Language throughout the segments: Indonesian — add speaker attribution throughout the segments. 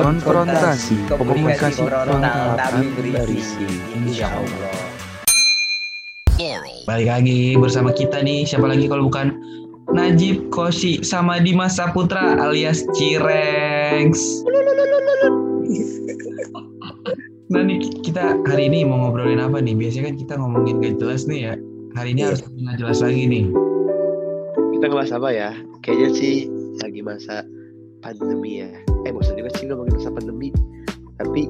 Speaker 1: Konfrontasi
Speaker 2: Komunikasi
Speaker 1: frontal
Speaker 2: tapi
Speaker 1: tapi
Speaker 2: berisi Insya Allah.
Speaker 3: Balik lagi bersama kita nih Siapa lagi kalau bukan Najib Koshi sama Dimas Saputra alias Cirengs. Nah nih kita hari ini mau ngobrolin apa nih? Biasanya kan kita ngomongin gak jelas nih ya. Hari ini
Speaker 2: Iya.
Speaker 3: harus gak jelas lagi nih.
Speaker 4: Kita ngebahas apa ya? Kayaknya sih lagi masa pandemi ya. Eh bosan juga sih ngomongin masa pandemi. Tapi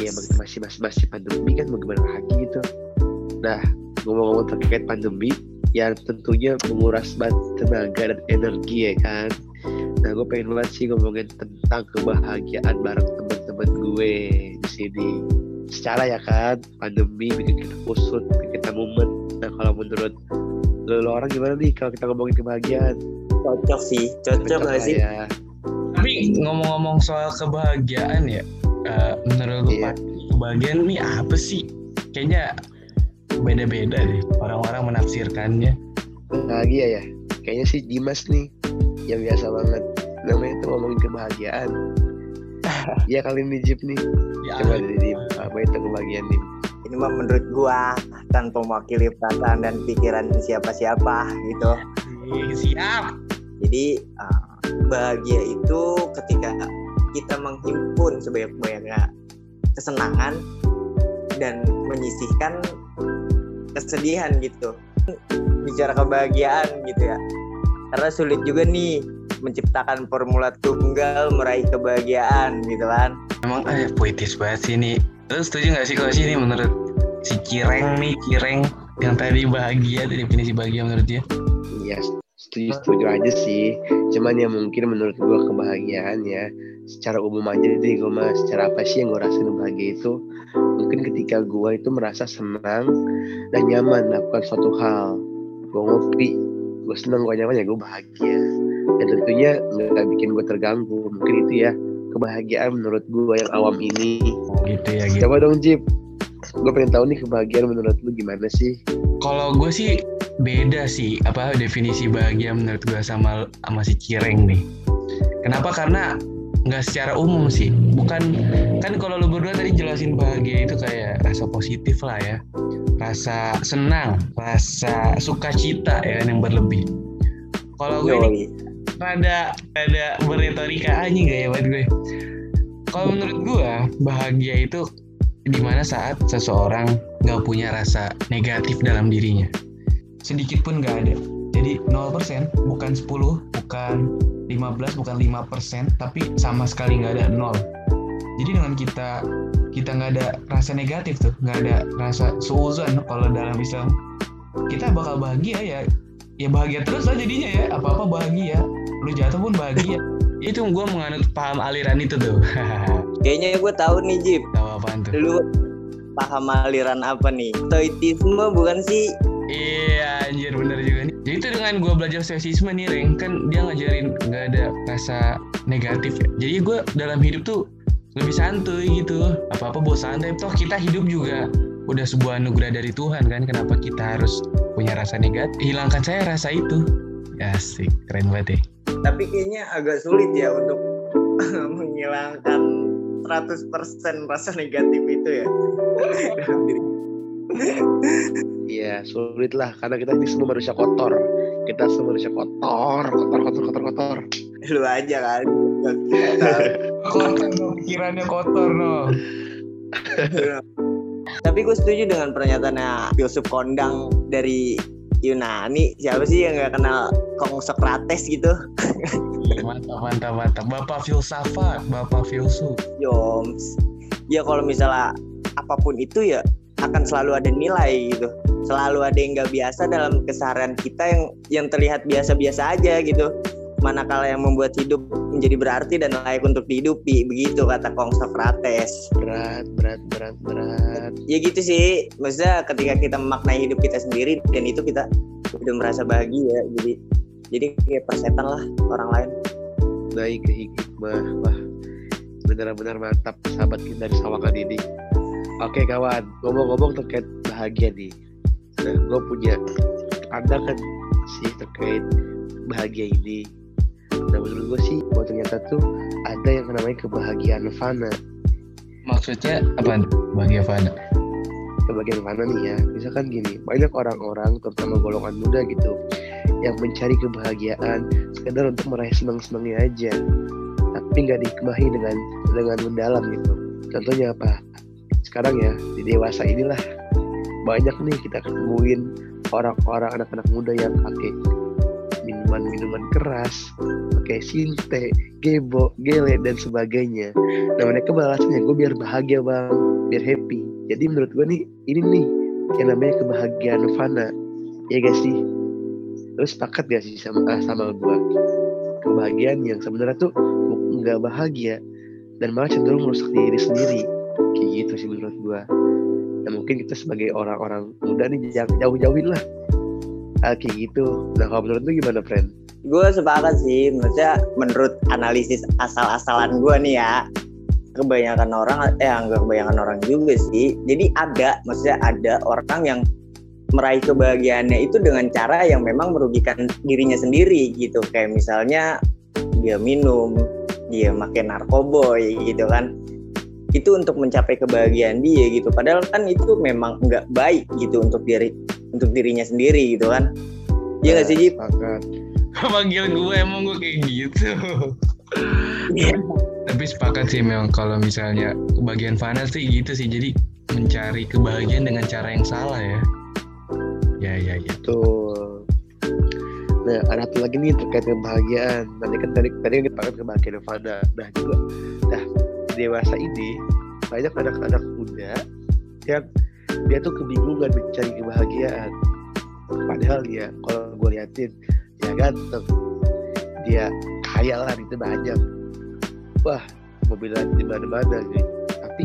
Speaker 4: ya masih masih masih, masih pandemi kan mau gimana lagi gitu. Nah ngomong-ngomong terkait pandemi yang tentunya menguras banget tenaga dan energi ya kan. Nah gue pengen banget sih ngomongin tentang kebahagiaan bareng teman-teman gue di sini. Secara ya kan pandemi bikin kita kusut, bikin kita mumet. Nah kalau menurut lo, lo orang gimana nih kalau kita ngomongin kebahagiaan?
Speaker 2: Cocok sih Cocok
Speaker 4: Cocok
Speaker 2: gak sih
Speaker 4: ya.
Speaker 3: Tapi ngomong-ngomong soal kebahagiaan ya eh, Menurut lu. Pak, kebahagiaan nih apa sih? Kayaknya beda-beda deh Orang-orang menafsirkannya
Speaker 4: Bahagia ya. Kayaknya sih Dimas nih yang biasa banget. Namanya tuh ngomongin kebahagiaan. Iya kali ini Jip nih.
Speaker 3: Ya,
Speaker 4: Coba dari Dim. Apa itu kebahagiaan nih?
Speaker 2: Ini mah menurut gua Tanpa mewakili perasaan dan pikiran siapa-siapa gitu
Speaker 3: siap
Speaker 2: Jadi uh, bahagia itu ketika kita menghimpun sebanyak-banyaknya kesenangan dan menyisihkan kesedihan gitu. Bicara kebahagiaan gitu ya. Karena sulit juga nih menciptakan formula tunggal meraih kebahagiaan gitu kan.
Speaker 3: Emang eh, puitis banget sih ini Lu setuju gak sih kalau sih ini menurut si Cireng nih Cireng Yang tadi bahagia definisi bahagia menurut dia
Speaker 4: Iya setuju setuju aja sih. Cuman ya mungkin menurut gua kebahagiaan ya secara umum aja deh gue mah. Secara apa sih yang gue rasain bahagia itu? Mungkin ketika gua itu merasa senang dan nyaman melakukan suatu hal. Gue ngopi gue senang gue nyaman ya gue bahagia. Dan tentunya nggak bikin gue terganggu. Mungkin itu ya kebahagiaan menurut gue yang awam ini.
Speaker 3: Gitu ya gitu.
Speaker 4: Coba dong Jip. Gue pengen tahu nih kebahagiaan menurut lu gimana sih?
Speaker 3: Kalau gue sih beda sih apa definisi bahagia menurut gue sama sama si Cireng nih. Kenapa? Karena nggak secara umum sih. Bukan kan kalau lu berdua tadi jelasin bahagia itu kayak rasa positif lah ya, rasa senang, rasa sukacita ya kan yang berlebih. Kalau gue ini rada rada berretorika aja gak ya buat gue. Kalau menurut gue bahagia itu di mana saat seseorang nggak punya rasa negatif dalam dirinya sedikit pun nggak ada. Jadi 0% bukan 10 bukan 15 bukan 5% tapi sama sekali nggak ada nol. Jadi dengan kita kita nggak ada rasa negatif tuh nggak ada rasa suuzon kalau dalam Islam. Kita bakal bahagia ya. Ya bahagia terus lah jadinya ya. Apa apa bahagia. Lu jatuh pun bahagia. Itu gue menganut paham aliran itu tuh.
Speaker 2: Kayaknya gue tahu nih Jip.
Speaker 3: tahu apaan tuh?
Speaker 2: Lu paham aliran apa nih? Stoicisme bukan sih?
Speaker 3: Iya dengan gue belajar stoicisme nih Reng. Kan dia ngajarin nggak ada rasa negatif. Ya Jadi gue dalam hidup tuh lebih santuy gitu. Apa-apa bawa santai. Toh kita hidup juga udah sebuah anugerah dari Tuhan kan. Kenapa kita harus punya rasa negatif? Hilangkan saya rasa itu. Asik. Keren banget ya.
Speaker 2: Tapi kayaknya agak sulit ya untuk menghilangkan 100% rasa negatif itu ya. Dalam diri.
Speaker 4: Iya sulit lah karena kita ini semua manusia kotor. Kita semua manusia kotor, kotor, kotor, kotor, kotor.
Speaker 2: Lu aja kan.
Speaker 3: Kotor no, pikirannya kotor no
Speaker 2: Tapi gue setuju dengan pernyataannya filsuf kondang dari Yunani. Siapa sih yang nggak kenal Kong Socrates gitu?
Speaker 3: Mantap mantap mantap Bapak filsafat Bapak filsuf
Speaker 2: Yoms. Ya kalau misalnya apa pun itu ya akan selalu ada nilai gitu. Selalu ada yang nggak biasa dalam keseharian kita yang yang terlihat biasa-biasa aja gitu. Manakala yang membuat hidup menjadi berarti dan layak untuk dihidupi, begitu kata Kong Socrates.
Speaker 4: Berat, berat, berat, berat.
Speaker 2: Ya gitu sih, maksudnya ketika kita memaknai hidup kita sendiri dan itu kita udah merasa bahagia, jadi jadi kayak persetan lah orang lain.
Speaker 4: Baik hikmah, wah benar-benar mantap sahabat kita dari Sawangan ini. Oke kawan, ngomong-ngomong terkait bahagia nih. Nah, gue punya pandangan sih terkait bahagia ini. nah menurut gue sih bahwa ternyata tuh ada yang namanya kebahagiaan fana
Speaker 3: Maksudnya apa? Bahagia Fana.
Speaker 4: kebahagiaan fana nih ya misalkan gini banyak orang-orang terutama golongan muda gitu yang mencari kebahagiaan sekedar untuk meraih senang-senangnya aja tapi nggak dikemahi dengan dengan mendalam gitu contohnya apa sekarang ya di dewasa inilah banyak nih kita ketemuin orang-orang anak-anak muda yang pakai minuman-minuman keras pakai sinte, gebo, gele dan sebagainya. Nah mereka gue biar bahagia bang biar happy. Jadi menurut gue nih ini nih yang namanya kebahagiaan fana ya gak sih? Terus sepakat gak sih sama ah, sama gue kebahagiaan yang sebenarnya tuh nggak bahagia dan malah cenderung merusak diri sendiri. Kayak gitu sih menurut gue dan mungkin kita sebagai orang-orang muda nih jangan jauh-jauhin lah. Ah, kayak gitu. Nah kalau menurut lu gimana friend
Speaker 2: gue sepakat sih. Maksudnya menurut analisis asal-asalan gue nih ya kebanyakan orang eh enggak kebanyakan orang juga sih. Jadi ada maksudnya ada orang yang meraih kebahagiaannya itu dengan cara yang memang merugikan dirinya sendiri gitu. Kayak misalnya dia minum dia makin narkoboy gitu kan itu untuk mencapai kebahagiaan dia gitu padahal kan itu memang nggak baik gitu untuk diri untuk dirinya sendiri gitu kan Iya nggak sih Jip?
Speaker 3: Panggil gue emang gue kayak gitu. Tapi sepakat sih memang kalau misalnya kebahagiaan Fana sih gitu sih. Jadi mencari kebahagiaan dengan cara yang salah ya. Ya ya ya.
Speaker 4: Nah, ada satu lagi nih terkait kebahagiaan. Tadi kan tadi tadi kita pakai kebahagiaan Fana. Nah juga, nah dewasa ini banyak anak-anak muda yang dia tuh kebingungan mencari kebahagiaan. Padahal dia, kalau gue liatin, dia ganteng, dia kaya lah itu banyak. Wah, mobilan di mana-mana gitu. Tapi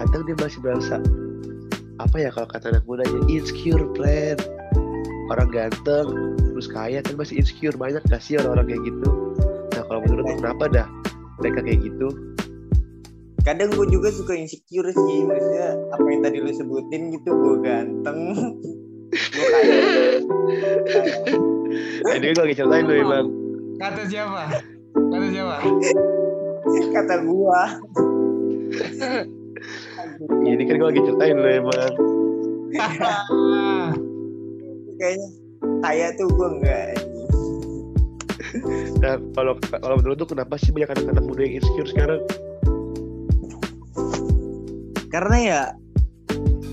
Speaker 4: kadang dia masih merasa apa ya kalau kata anak mudanya insecure plan orang ganteng terus kaya kan masih insecure banyak gak orang-orang kayak gitu nah kalau menurut kenapa dah mereka kayak gitu
Speaker 2: kadang gue juga suka insecure sih maksudnya apa yang tadi lu sebutin gitu gue ganteng. Gue kaya.
Speaker 4: Nah, ini gue lagi ceritain lu emang
Speaker 3: Kata siapa? Kata siapa?
Speaker 2: kata gue
Speaker 4: ini kan gue lagi ceritain lu emang
Speaker 2: kayaknya kaya tuh gue enggak
Speaker 4: nah kalau kalau menurut lu kenapa sih banyak anak-anak muda yang insecure sekarang
Speaker 2: karena ya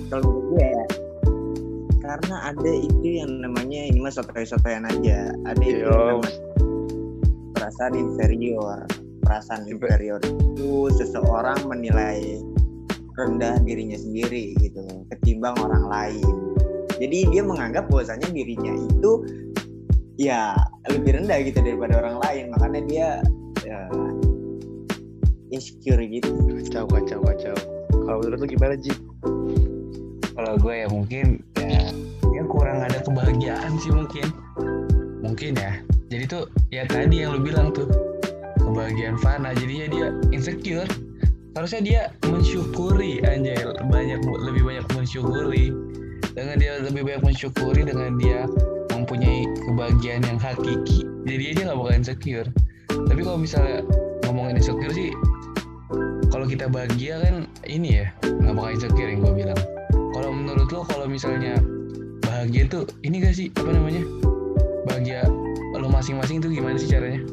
Speaker 2: kalau menurut gue ya karena ada itu yang namanya ini mah sotoy-sotoyan aja. Ada itu yang namanya perasaan inferior. Perasaan
Speaker 4: Infe-
Speaker 2: inferior itu seseorang menilai rendah dirinya sendiri gitu. Ketimbang orang lain. Jadi dia menganggap bahwasanya dirinya itu ya lebih rendah gitu daripada orang lain. Makanya dia ya, insecure gitu.
Speaker 4: Kacau kacau kacau kalau menurut lu gimana Ji?
Speaker 3: Kalau gue ya mungkin ya dia kurang ada kebahagiaan sih mungkin. Mungkin ya. Jadi tuh ya tadi yang lu bilang tuh kebahagiaan Fana jadinya dia insecure. Harusnya dia mensyukuri anjay banyak lebih banyak mensyukuri dengan dia lebih banyak mensyukuri dengan dia mempunyai kebahagiaan yang hakiki jadi dia nggak bakal insecure tapi kalau misalnya ngomongin insecure sih kalau kita bahagia kan ini ya nggak bakal insecure yang gue bilang. Kalau menurut lo kalau misalnya bahagia tuh ini gak sih apa namanya? Bahagia lo masing-masing tuh gimana sih caranya?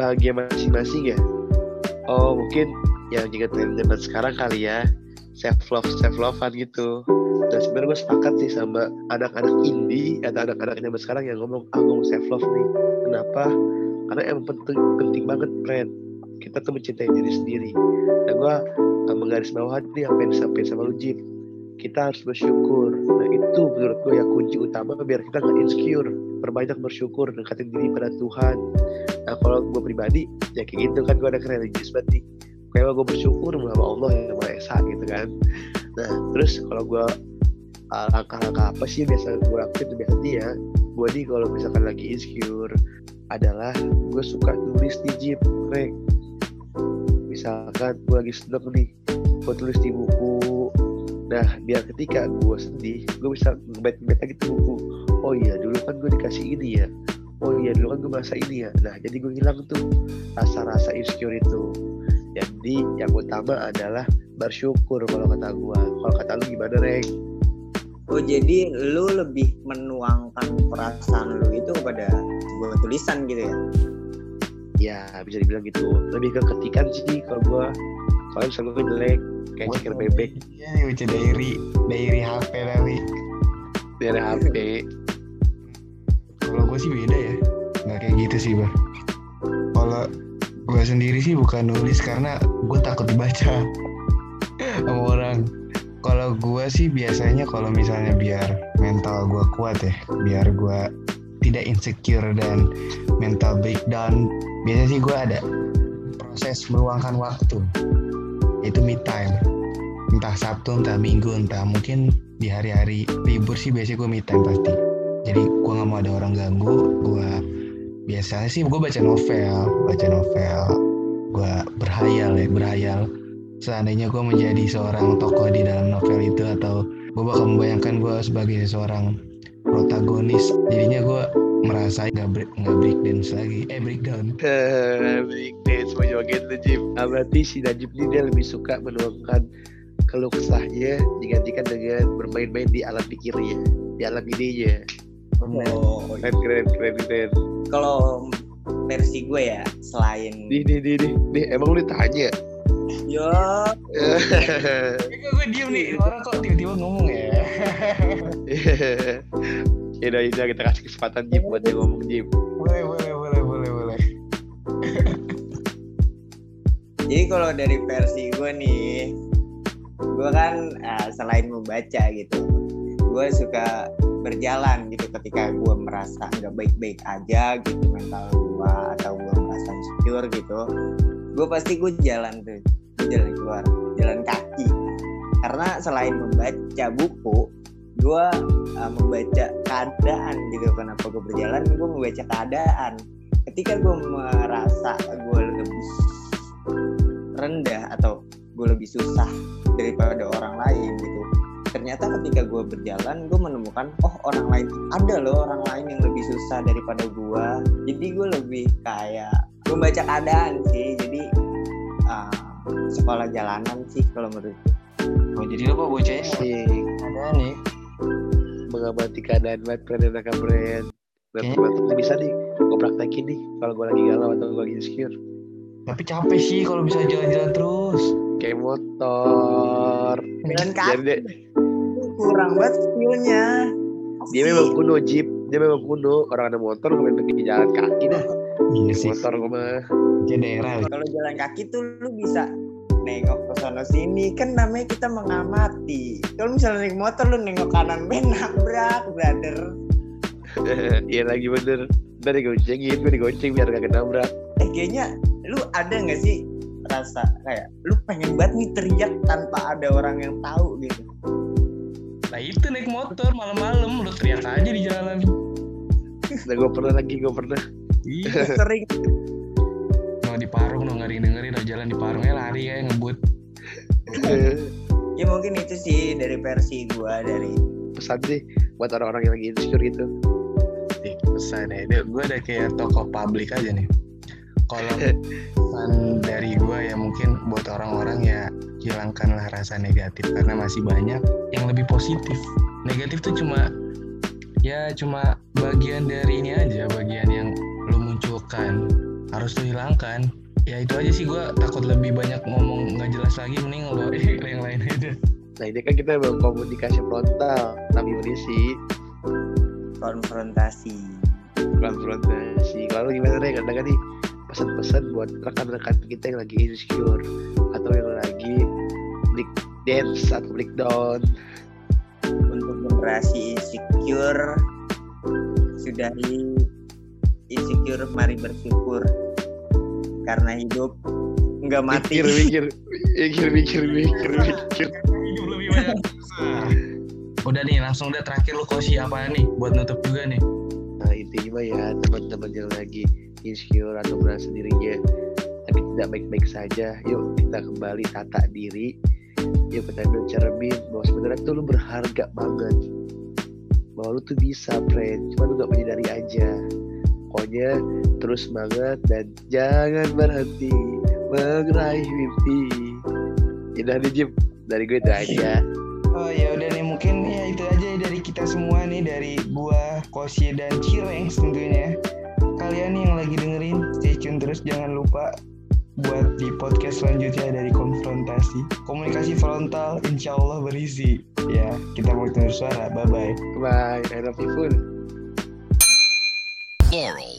Speaker 4: Bahagia masing-masing ya? Oh mungkin yang juga tren zaman sekarang kali ya self love self lovean gitu. Dan sebenarnya gue sepakat sih sama anak-anak indie atau anak-anak zaman sekarang yang ngomong ah gue self love nih. Kenapa? Karena emang penting penting banget friend kita tuh mencintai diri sendiri. Dan gue uh, menggaris bawah nih apa yang disampaikan sama lu Jim kita harus bersyukur. Nah itu menurut gue yang kunci utama biar kita nggak insecure. Perbanyak bersyukur dekatin diri pada Tuhan. Nah kalau gue pribadi ya kayak gitu kan gue ada religius nih kayak gue bersyukur sama Allah yang Maha Esa gitu kan. Nah terus kalau gue uh, langkah-langkah apa sih biasa gue lakuin biasanya ya? Gue nih kalau misalkan lagi insecure adalah gue suka nulis di jeep. Misalkan gue lagi sedang nih gue tulis di buku. Nah biar ketika gue sedih gue bisa ngebet-ngebet lagi tuh buku. Oh iya dulu kan gue dikasih ini ya. Oh iya dulu kan gue merasa ini ya. Nah jadi gue hilang tuh rasa-rasa insecure itu. Jadi yang utama adalah bersyukur kalau kata gue kalau kata lu gimana Reng?
Speaker 2: Oh jadi lu lebih menuangkan perasaan lu itu kepada sebuah tulisan gitu ya?
Speaker 4: Ya bisa dibilang gitu. Lebih ke ketikan sih kalau gua. Kalau misalnya gue jelek kayak ceker bebek
Speaker 3: Iya nih baca diary, diary HP tapi.
Speaker 4: dari HP.
Speaker 3: Kalau gue sih beda ya, nggak kayak gitu sih bah. Kalau gue sendiri sih bukan nulis karena gue takut dibaca sama orang. Kalau gue sih biasanya kalau misalnya biar mental gue kuat ya, biar gue tidak insecure dan mental breakdown, biasanya sih gue ada proses meluangkan waktu. Itu me time. Entah Sabtu, entah Minggu, entah mungkin di hari-hari libur sih biasanya gue me time pasti jadi gue nggak mau ada orang ganggu gue biasanya sih gue baca novel baca novel gue berhayal ya berhayal seandainya gue menjadi seorang tokoh di dalam novel itu atau gue bakal membayangkan gue sebagai seorang protagonis jadinya gue merasa nggak break nggak break dance lagi eh breakdown
Speaker 4: Break dance mau joget lu Jim. Ah, berarti si Najib ini dia lebih suka menuangkan keluh kesahnya digantikan dengan bermain-main di alam pikirnya, di alam idenya.
Speaker 2: Oh,
Speaker 4: Keren keren keren keren.
Speaker 2: kalau versi gue ya selain
Speaker 4: Nih nih nih nih, nih emang lu ditanya.
Speaker 2: yo
Speaker 3: gue diem nih? Orang kok tiba-tiba ngomong ya?
Speaker 4: Ya udah ya udah, kita kasih kesempatan Jim buat dia ngomong Jim.
Speaker 3: boleh boleh boleh boleh boleh.
Speaker 2: Jadi kalau dari versi gue nih gue kan eh, selain membaca gitu gue suka berjalan gitu ketika gue merasa nggak baik-baik aja gitu mental gue atau gue merasa insecure gitu gue pasti gue jalan tuh jalan keluar jalan kaki. Karena selain membaca buku gue uh, membaca keadaan gitu kenapa gue berjalan gue membaca keadaan. Ketika gue merasa gue lebih rendah atau gue lebih susah daripada orang lain gitu ternyata ketika gue berjalan gue menemukan oh orang lain ada loh orang lain yang lebih susah daripada gue jadi gue lebih kayak membaca keadaan sih. Jadi uh, sekolah jalanan sih kalau menurut gue
Speaker 3: oh jadi lo kok bocahnya?
Speaker 4: Asik.
Speaker 3: ada nih.
Speaker 4: Mengamati keadaan banget keren
Speaker 3: Kayaknya-
Speaker 4: mantap mantap nih bisa nih gue praktekin nih kalau gue lagi galau atau gue lagi insecure.
Speaker 3: Tapi capek sih kalau bisa jalan-jalan terus.
Speaker 4: Kayak motor.
Speaker 2: Jalan kaki.
Speaker 4: dia,
Speaker 2: kurang banget skillnya
Speaker 4: dia memang kuno jeep dia memang kuno. Orang ada motor gue pergi jalan kaki dah
Speaker 3: iya sih.
Speaker 4: motor gue mah.
Speaker 3: Daerah
Speaker 2: kalau jalan kaki tuh lu bisa nengok ke sana sini. Kan namanya kita mengamati. Kalau misalnya naik motor lu nengok kanan men nabrak brother.
Speaker 4: Iya lagi bener. Ntar digoncengin, gue digonceng biar gak kenabrak
Speaker 2: eh kayaknya lu ada nggak sih rasa kayak lu pengen banget nih teriak tanpa ada orang yang tahu gitu?
Speaker 3: Nah itu naik motor malam-malam lo teriak aja di jalan
Speaker 4: Nah gue pernah lagi, gue pernah
Speaker 3: iya.
Speaker 2: Sering.
Speaker 3: No di parung no ngeri dengerin no jalan di parung ya lari kayak ngebut.
Speaker 2: Ya mungkin itu sih dari versi gua dari
Speaker 4: Pesan sih buat orang-orang yang lagi insecure gitu.
Speaker 3: Ih, pesan ya. Gue udah kayak tokoh publik aja nih. Kalau pesan dari gue ya mungkin buat orang-orang ya hilangkanlah rasa negatif. Karena masih banyak yang lebih positif. Negatif tuh cuma ya cuma bagian dari ini aja bagian yang lo munculkan harus hilangkan ya itu aja sih gue takut lebih banyak ngomong nggak jelas lagi mending lo yang lain aja.
Speaker 4: Nah ini kan kita mau komunikasi frontal Tapi berisi
Speaker 2: konfrontasi.
Speaker 4: Konfrontasi. Kalau gimana nih katakan nih Pesan-pesan buat rekan-rekan kita yang lagi insecure Atau yang lagi break dance atau breakdown
Speaker 2: untuk generasi insecure sudahi insecure mari bersyukur. Karena hidup nggak mati.
Speaker 4: Mikir, mikir, mikir, mikir, mikir, mikir.
Speaker 3: Hidup lebih banyak susah. Udah nih langsung udah terakhir lu kosi apa nih buat nutup juga nih.
Speaker 4: Nah intinya ya. Teman-teman yang lagi insecure atau merasa dirinya tapi tidak baik-baik saja Yuk kita kembali tata diri. Yuk kita ambil cermin bahwa sebenarnya tuh lu berharga banget. Bahwa lu tuh bisa friend. Cuma lu gak menyadari aja pokoknya terus semangat dan jangan berhenti meraih mimpi. Udah nih Jim. Dari gue itu aja.
Speaker 3: Oh ya udah nih mungkin ya itu aja dari kita semua nih dari gua, Kosi dan Cireng tentunya. Kalian yang lagi dengerin stay tune terus. Jangan lupa buat di podcast selanjutnya dari konfrontasi. Komunikasi frontal insya Allah berisi. Ya kita mau dengar suara. Bye bye.
Speaker 4: Bye I love you full
Speaker 1: Laurel.